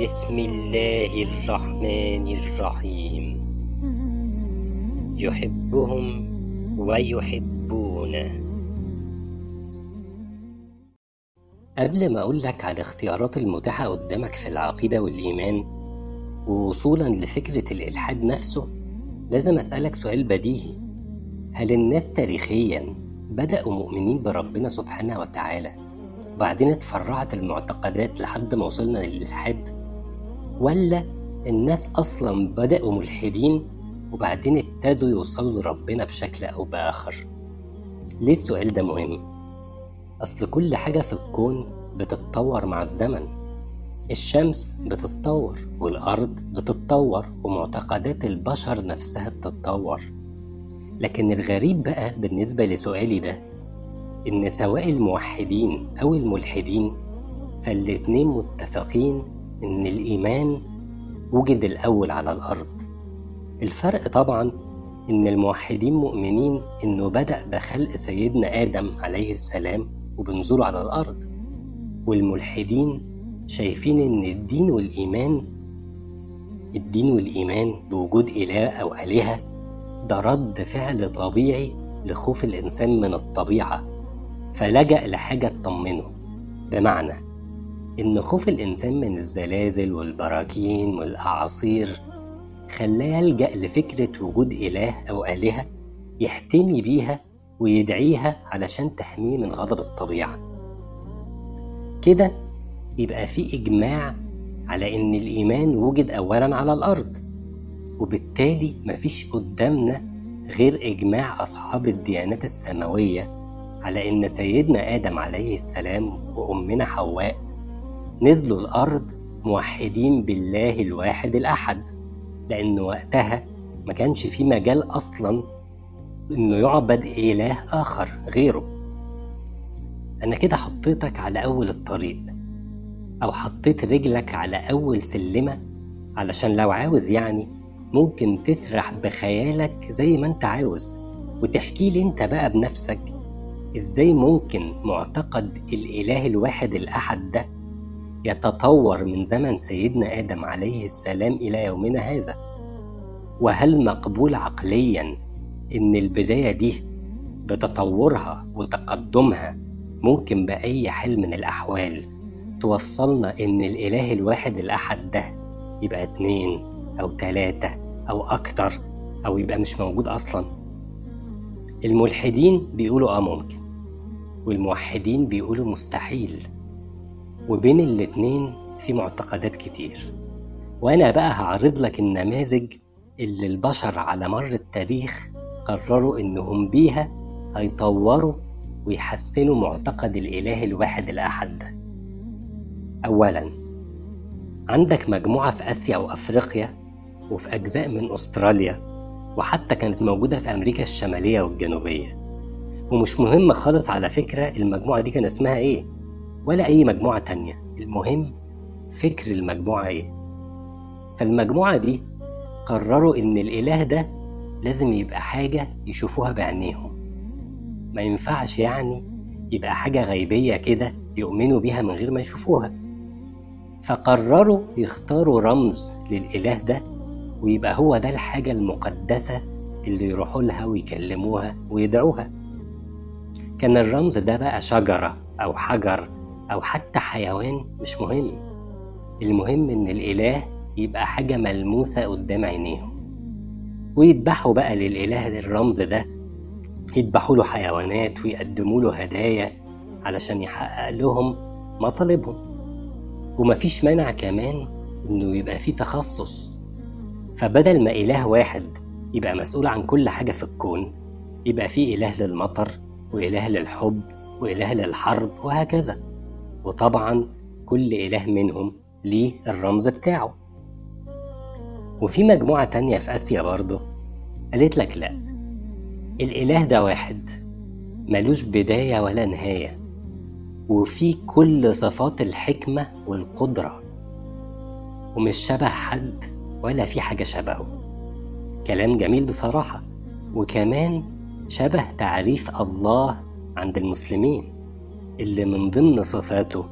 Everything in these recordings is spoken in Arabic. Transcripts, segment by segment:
بسم الله الرحمن الرحيم. يحبهم ويحبونه. قبل ما أقول لك على الاختيارات المتاحة قدامك في العقيدة والإيمان ووصولا لفكرة الإلحاد نفسه لازم أسألك سؤال بديهي. هل الناس تاريخيا بدأوا مؤمنين بربنا سبحانه وتعالى وبعدين اتفرعت المعتقدات لحد ما وصلنا للإلحاد؟ ولا الناس أصلا بدأوا ملحدين وبعدين ابتدوا يوصلوا لربنا بشكل أو بآخر؟ ليه السؤال ده مهم؟ أصل كل حاجة في الكون بتتطور مع الزمن. الشمس بتتطور والأرض بتتطور ومعتقدات البشر نفسها بتتطور. لكن الغريب بقى بالنسبة لسؤالي ده إن سواء الموحدين أو الملحدين فالاتنين متفقين إن الإيمان وجد الأول على الأرض. الفرق طبعا إن الموحدين مؤمنين إنه بدأ بخلق سيدنا آدم عليه السلام وبنزوله على الأرض. والملحدين شايفين إن الدين والإيمان الدين والإيمان بوجود إله أو آلهة ده رد فعل طبيعي لخوف الإنسان من الطبيعة فلجأ لحاجة تطمنه. بمعنى إن خوف الإنسان من الزلازل والبراكين والأعاصير خلاه يلجأ لفكرة وجود إله أو آلهة يحتمي بيها ويدعيها علشان تحميه من غضب الطبيعة. كده يبقى في إجماع على إن الإيمان وجد أولا على الأرض وبالتالي مفيش قدامنا غير إجماع أصحاب الديانات السماوية على إن سيدنا آدم عليه السلام وأمنا حواء نزلوا الأرض موحدين بالله الواحد الأحد لأن وقتها ما كانش في مجال أصلا إنه يعبد إله آخر غيره. أنا كده حطيتك على أول الطريق أو حطيت رجلك على أول سلمة علشان لو عاوز يعني ممكن تسرح بخيالك زي ما أنت عاوز. وتحكي لي أنت بقى بنفسك إزاي ممكن معتقد الإله الواحد الأحد ده يتطور من زمن سيدنا آدم عليه السلام إلى يومنا هذا. وهل مقبول عقليا إن البداية دي بتطورها وتقدمها ممكن بأي حال من الأحوال؟ توصلنا إن الإله الواحد الأحد ده يبقى اتنين أو تلاتة أو أكتر أو يبقى مش موجود أصلا. الملحدين بيقولوا آه ممكن والموحدين بيقولوا مستحيل. وبين الاتنين في معتقدات كتير. وأنا بقى هعرض لك النماذج اللي البشر على مر التاريخ قرروا إنهم بيها هيطوروا ويحسنوا معتقد الإله الواحد الأحد. ده أولا عندك مجموعة في آسيا وأفريقيا وفي أجزاء من أستراليا وحتى كانت موجودة في أمريكا الشمالية والجنوبية. ومش مهم خالص على فكرة المجموعة دي كان اسمها إيه. ولا أي مجموعة تانية. المهم فكر المجموعة إيه. فالمجموعة دي قرروا إن الإله ده لازم يبقى حاجة يشوفوها بعينيهم ما ينفعش يعني يبقى حاجة غيبية كده يؤمنوا بيها من غير ما يشوفوها. فقرروا يختاروا رمز للإله ده ويبقى هو ده الحاجة المقدسة اللي يروحوا لها ويكلموها ويدعوها. كان الرمز ده بقى شجرة أو حجر. أو حتى حيوان مش مهم. المهم إن الإله يبقى حاجة ملموسة قدام عينيهم. ويذبحوا بقى للإله الرمز ده. يذبحوا له حيوانات ويقدموا له هدايا علشان يحقق لهم مطالبهم. ومفيش مانع كمان إنه يبقى فيه تخصص. فبدل ما إله واحد يبقى مسؤول عن كل حاجة في الكون يبقى فيه إله للمطر وإله للحب وإله للحرب وهكذا. وطبعا كل إله منهم ليه الرمز بتاعه. وفي مجموعة تانية في آسيا برضه قالت لك لأ الإله ده واحد ملوش بداية ولا نهاية وفي كل صفات الحكمة والقدرة ومش شبه حد ولا في حاجة شبهه. كلام جميل بصراحة وكمان شبه تعريف الله عند المسلمين. اللي من ضمن صفاته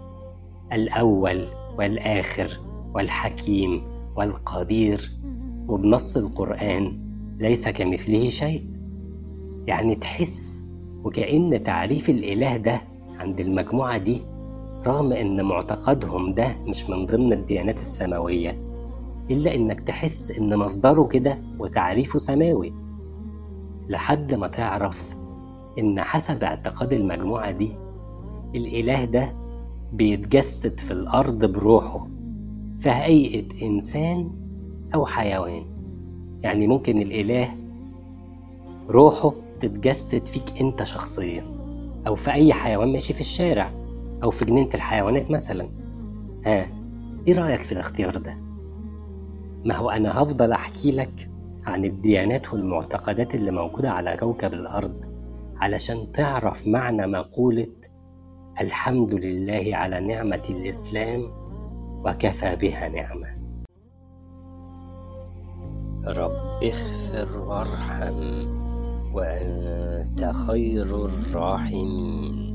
الأول والآخر والحكيم والقدير. وبنص القرآن ليس كمثله شيء. يعني تحس وكأن تعريف الإله ده عند المجموعة دي رغم إن معتقدهم ده مش من ضمن الديانات السماوية. إلا إنك تحس إن مصدره كده وتعريفه سماوي. لحد ما تعرف إن حسب اعتقاد المجموعة دي الإله ده بيتجسد في الأرض بروحه في هيئة إنسان أو حيوان يعني ممكن الإله روحه تتجسد فيك أنت شخصيا أو في أي حيوان ماشي في الشارع أو في جنينة الحيوانات مثلا ها إيه رأيك في الاختيار ده؟ ما هو أنا هفضل أحكي لك عن الديانات والمعتقدات اللي موجودة على كوكب الأرض علشان تعرف معنى مقولة الحمد لله على نعمة الإسلام وكفى بها نعمة. رب اغفر وارحم وأنت خير الراحمين.